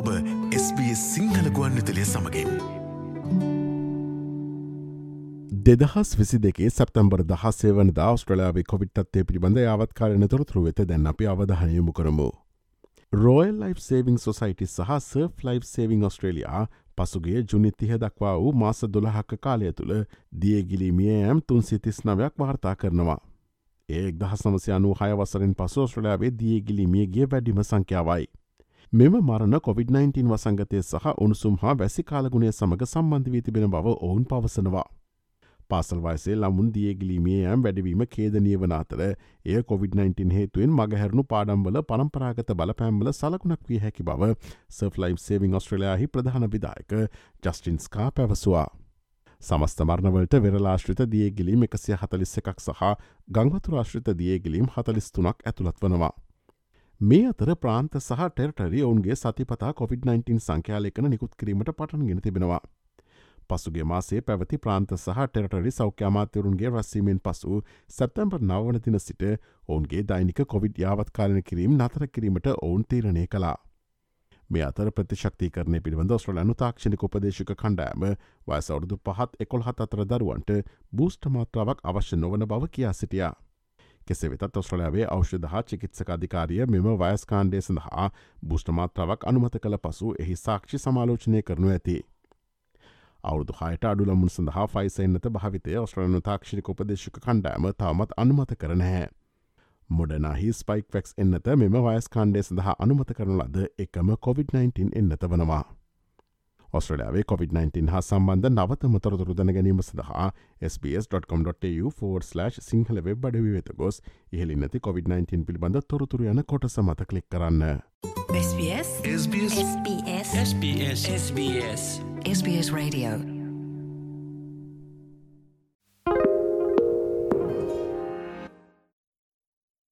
SBS Sinhala ගුවන්විතලය සමඟින්. දෙදහස් විසි දෙකේ සැප්තම්බර් දහසේ වන දස්ට්‍රලාවේ කොවිට්ත්තේ පිළිබඳ යාවත්කාරන තොරතුරු වෙත දැන් අපි අවධහනයමු කරමු. රෝයල් ලයි් සේවිං සොසයිටි සහ සර්ෆ් ලයි් සේවිං ඔස්ට්‍රේලයා පසුගේ ජුනිත්තිහ දක්වා වූ මාස දොළහක්ක කාලය තුළ දියගිලිමිය ඇම් තුන් සිතිස් නවයක් වාර්තා කරනවා. ඒ දහස් නමසය අනු හය වසරෙන් පසෝස්ට්‍රලයාාවේ දියගිලිමියගේ වැඩිම සංඛ්‍යාවයි. මෙම මරණ COොVID-19 වසංගතය සහ උණුසුම් හා වැසි කාලගුණය සමඟ සම්බන්ධ වී තිබෙන බව ඔවුන් පවසනවා. පාසල් වයසේ ලමුන් දියගිලීමේ ඇම් වැඩවීම කේදනිය වන අතර එය COොVID-19 හේතුවෙන් මගහැරුණු පාඩම්වල පරම්පරාගත බලපෑම්වල සලකුණක් විය හැකි බව සර්ෆ්ලයිම් සේවිං ඔස්ට්‍රලයාහි ප්‍රධාන විදායක ජස්ටින්ස්කා පැවසවා. සමස්ත මරණවලට වෙරලාශ්‍රිත දියගිලීම් එකසිය හතලිස්ස එකක් සහ ගංවතුරාශ්‍රිත දියගිලීම් හතලිස් තුනක් ඇතුළත් වනවා. මේ අතර ප්‍රාන්ත සහ ටෙරටරි ඔවුන්ගේ සතිපතා COොVID-19 සංඛ්‍යාලයකන නිකුත් කිරීමට පටන්ගෙන තිබෙනවා. පසුගේ මාසේ පැවති ප්‍රාන්ත සහ ටෙරටරි සෞඛ්‍ය අමාත්‍යවරුන්ගේ රැස්සීමෙන් පසු සැප්තැම්පර් නවනතින සිට ඔවුන්ගේ දෛනික කොවිඩ් යාවත්කාලන කිරීම් නතර කිරීමට ඔවුන් තීරණය කලා. මේ අතර ප්‍රතිශක්ති කරන පිළිබඳ ස්ට්‍රලනු තාක්ෂණික උපදේශක කණ්ඩෑම වයසවුරුදු පහත් එකොල් හත් අතර දරුවන්ට බූෂ්ට මාත්‍රාවක් අවශ්‍ය නොවන බව කියා සිටියා. කෙසේ වෙතත් ඔස්ට්‍රලයාාවේ ෞෂධහා චිකිත්සක අධිකාරිය මෙම වයස්කාණ්ඩේ සඳහා බුෂ්ට මාත්‍රාවක් අනුමත කළ පසු එහි සාක්ෂි සමාලෝචනය කරනු ඇති. අවුදු හයට අඩුලමුන් සඳහා ෆයිසන්නත භාවිතය ඔස්ට්‍රලනු තාක්ෂණික උපදේශක කණ්ඩෑම තවමත් අනුමත කරනහැ. මොඩනහි ස්පයික් වෙක්ස් එන්නත මෙම වයස් කාණ්ඩේ සඳහා අනුමත කරන ලද එකම COොVID-19 එන්නත වනවා. ඔස්ට්‍රලයාාවේ COොVID-19 හා සම්බන්ධ නවත මතොරතුරු දැන ගැනීම සඳහා SBS.com.tu4/ සිංහල වෙබ් අඩවි වෙත ගොස් ඉහලි නැති COොVID-19 පිළිබඳ තොරතුරු යන කොට සමත කලික් කරන්න. SBS SBS SBS SBS SBS SBS Radio